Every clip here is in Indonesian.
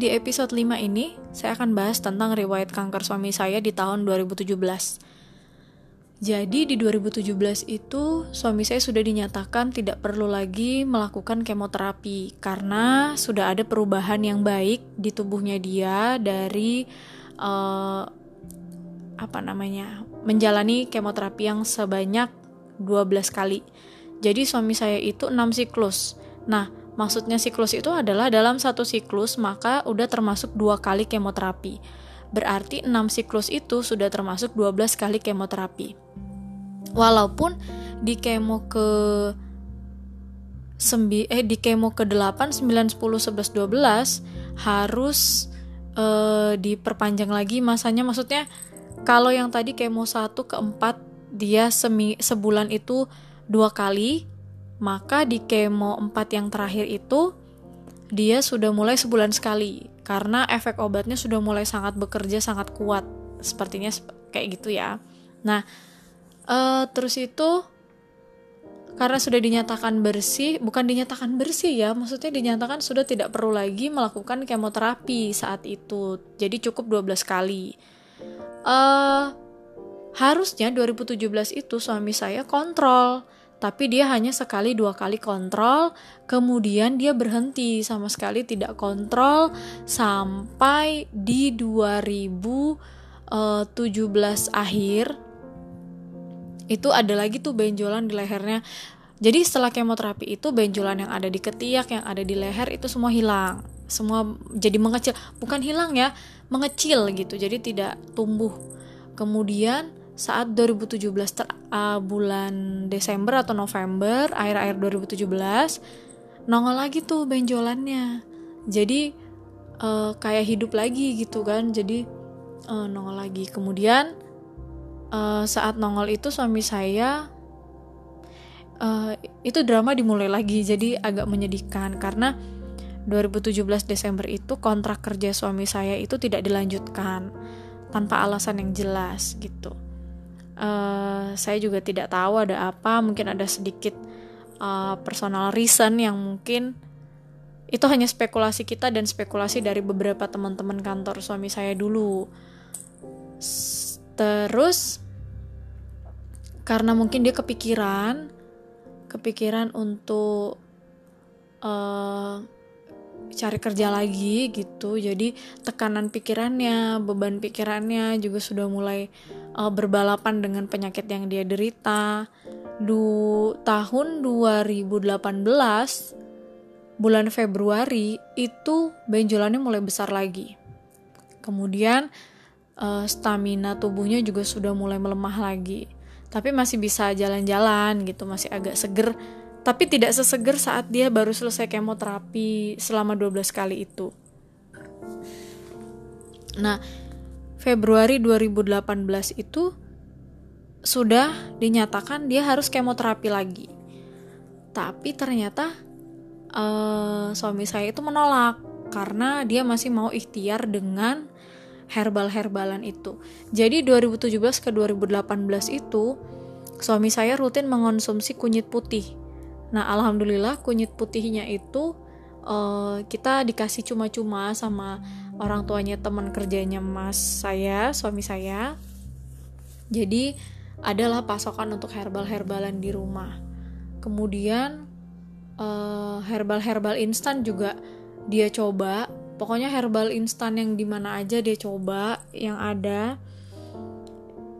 di episode 5 ini, saya akan bahas tentang riwayat kanker suami saya di tahun 2017. Jadi di 2017 itu suami saya sudah dinyatakan tidak perlu lagi melakukan kemoterapi karena sudah ada perubahan yang baik di tubuhnya dia dari uh, apa namanya menjalani kemoterapi yang sebanyak 12 kali. Jadi suami saya itu 6 siklus. Nah, maksudnya siklus itu adalah dalam satu siklus maka udah termasuk dua kali kemoterapi. Berarti 6 siklus itu sudah termasuk 12 kali kemoterapi. Walaupun di kemo ke sembi eh di kemo ke 8, 9, 10, 11, 12 harus eh, diperpanjang lagi masanya maksudnya kalau yang tadi kemo 1 ke 4 dia semi sebulan itu dua kali maka di kemo 4 yang terakhir itu dia sudah mulai sebulan sekali karena efek obatnya sudah mulai sangat bekerja sangat kuat sepertinya kayak gitu ya nah uh, terus itu karena sudah dinyatakan bersih, bukan dinyatakan bersih ya, maksudnya dinyatakan sudah tidak perlu lagi melakukan kemoterapi saat itu. Jadi cukup 12 kali. Uh, harusnya 2017 itu suami saya kontrol, tapi dia hanya sekali dua kali kontrol, kemudian dia berhenti sama sekali tidak kontrol sampai di 2017 eh, akhir. Itu ada lagi tuh benjolan di lehernya. Jadi setelah kemoterapi itu benjolan yang ada di ketiak yang ada di leher itu semua hilang. Semua jadi mengecil. Bukan hilang ya mengecil gitu. Jadi tidak tumbuh. Kemudian saat 2017 ter, uh, bulan Desember atau November akhir-akhir 2017 nongol lagi tuh benjolannya. Jadi uh, kayak hidup lagi gitu kan. Jadi uh, nongol lagi. Kemudian uh, saat nongol itu suami saya uh, itu drama dimulai lagi. Jadi agak menyedihkan karena 2017 Desember itu kontrak kerja suami saya itu tidak dilanjutkan tanpa alasan yang jelas gitu. Uh, saya juga tidak tahu ada apa, mungkin ada sedikit uh, personal reason yang mungkin itu hanya spekulasi kita dan spekulasi dari beberapa teman-teman kantor suami saya dulu. Terus karena mungkin dia kepikiran, kepikiran untuk uh, cari kerja lagi gitu. Jadi tekanan pikirannya, beban pikirannya juga sudah mulai uh, berbalapan dengan penyakit yang dia derita. Du tahun 2018 bulan Februari itu benjolannya mulai besar lagi. Kemudian uh, stamina tubuhnya juga sudah mulai melemah lagi. Tapi masih bisa jalan-jalan gitu, masih agak seger. Tapi tidak seseger saat dia baru selesai kemoterapi selama 12 kali itu. Nah, Februari 2018 itu sudah dinyatakan dia harus kemoterapi lagi. Tapi ternyata uh, suami saya itu menolak karena dia masih mau ikhtiar dengan herbal-herbalan itu. Jadi 2017 ke 2018 itu suami saya rutin mengonsumsi kunyit putih. Nah, alhamdulillah kunyit putihnya itu uh, kita dikasih cuma-cuma sama orang tuanya teman kerjanya mas saya, suami saya. Jadi adalah pasokan untuk herbal-herbalan di rumah. Kemudian uh, herbal-herbal instan juga dia coba pokoknya herbal instan yang di mana aja dia coba yang ada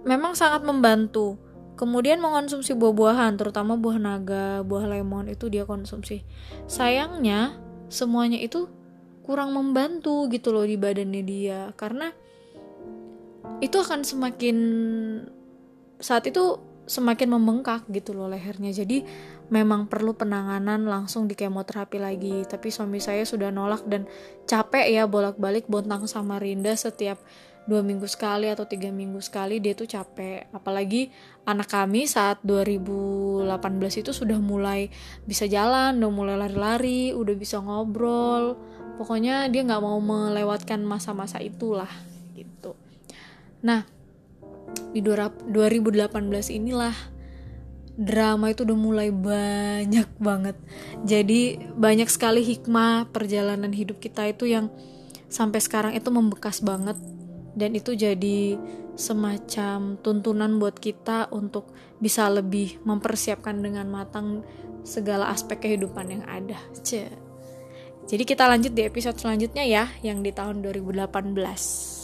memang sangat membantu kemudian mengonsumsi buah-buahan terutama buah naga buah lemon itu dia konsumsi. Sayangnya semuanya itu kurang membantu gitu loh di badannya dia. Karena itu akan semakin saat itu semakin membengkak gitu loh lehernya. Jadi memang perlu penanganan langsung di kemoterapi lagi. Tapi suami saya sudah nolak dan capek ya bolak-balik bontang sama Rinda setiap dua minggu sekali atau tiga minggu sekali dia tuh capek. Apalagi anak kami saat 2018 itu sudah mulai bisa jalan udah mulai lari-lari udah bisa ngobrol. Pokoknya dia nggak mau melewatkan masa-masa itulah gitu. Nah di 2018 inilah drama itu udah mulai banyak banget. Jadi banyak sekali hikmah perjalanan hidup kita itu yang sampai sekarang itu membekas banget dan itu jadi semacam tuntunan buat kita untuk bisa lebih mempersiapkan dengan matang segala aspek kehidupan yang ada. Ce. Jadi kita lanjut di episode selanjutnya ya yang di tahun 2018.